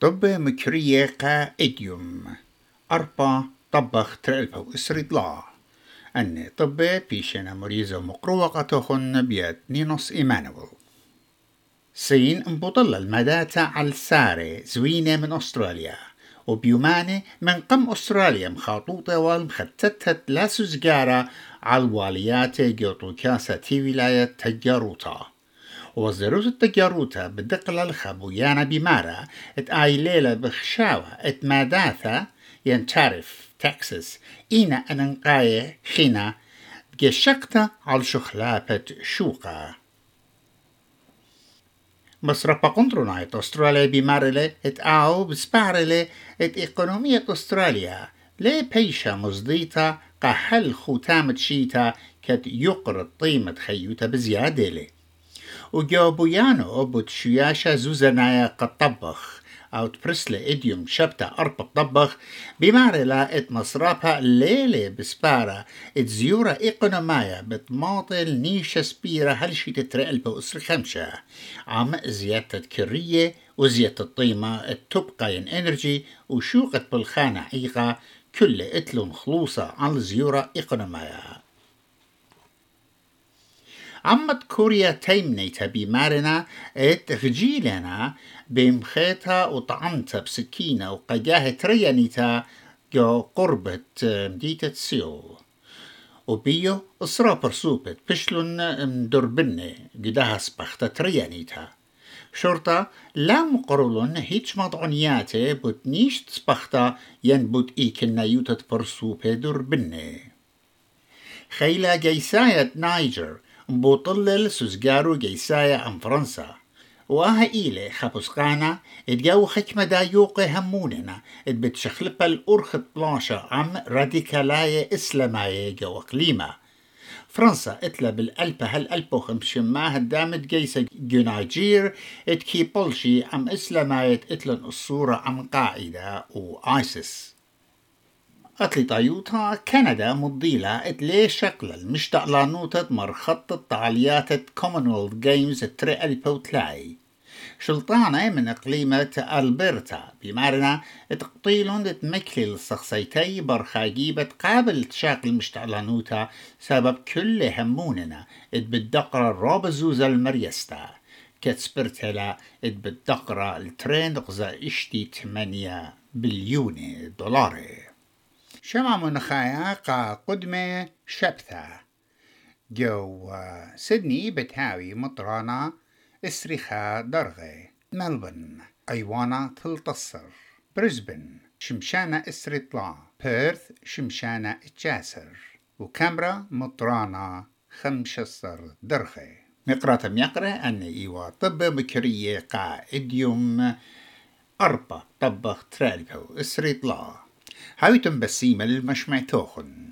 طب مكرية قا إديوم. أربع طبخ ترلبو إسريطلا أن طب بيشنا مريزة مقروقة تخن بيت نينوس إيمانويل سين مبطل المداتا على السارة زوينة من أستراليا. وبيوماني من قم أستراليا مخاطوطة والمختتة لا سزجارة على الواليات جوتو كاسة ولاية تجاروتا. وزروت التجاروتا بدقل الخبويانا بمارا ات آي ليلة بخشاوة ات ماداثا ينتعرف تكساس إينا أننقاية خينا جشقتا على شخلابة شوقا. مصر بقنطرونايت أستراليا بمارلة ات آو بسبارلة ات إقونومية أستراليا. لي بيشا مزديتا قحل ختامة شيتا كت يقرد طيمة خيوتا بزيادة لي. وجاوبيانو بوتشياشا زوزنايا قد طبخ. أو تبرسلة إديوم شبتا أرب طبخ. بمعنى لا إت مصرابها ليلة بسبارة. إت زيورة إقونومايا بتماطل نيشة سبيرة هلشي تترقل بأسر خمشة. عم زيادة كرية وزيادة الطيمة التبقى ين إنرجي وشوقت بالخانة حقيقة كل إتلون خلوصة على زيورة إقونومايا عمت كوريا تيمنيتا بمارنا إت غجيلنا بمخيتا وطعمتا بسكينة وقجاه تريانيتا جو قربة مديتة سيول وبيو إسرا برسوبت بشلون مدربنة قداها سبختا تريانيتا شرطة لا مقرولون هيتش مضعنياتي بوتنيش تسبختا ين بوت إيكنا يوتت برسوبة دربنة. خيلا جيساية نايجر بوطلل سوزجارو جيسايا أم فرنسا وآها إيلي خبسقانا اتجاو خكمة دا يوقي هموننا ات بتشخلب الأرخت بلانشا عم راديكالاية إسلاماية جو إقليمة فرنسا اتلا بالألبة هالألبة وخمشما هدامت جيسة جناجير ات كي بولشي عم إسلاماية اتلن الصورة عم قاعدة وآيسس أتلي طيوتا كندا مضيلة اتلي شكل المشتاق لانوتة مر خط الطعاليات كومنولث جيمز التري بوتلاي شلطانة من إقليمة ألبرتا. بمعنى تقطيلون تمكلي الشخصيتي برخاجيبة قابل تشاكل مشتعلانوتا سبب كل هموننا اتبدقر الرابزوز المريستا. كتسبرتلا اتبدقر الترين غزا إشتي 8 بليون دولار شمع منخايا قا قدمة شبثة. جو سيدني بتهاوي مطرانا اسرخا درغي ملبن أيوانا تلتصر بريسبن شمشانة اسرطلا بيرث شمشانة اتجاسر وكامرا مطرانا خمشصر درغي مقرة ميقرة أن إيوا طب بكرية قا إديوم أربع طبخ ترالبو هاويتم بسيمة المشمع توخن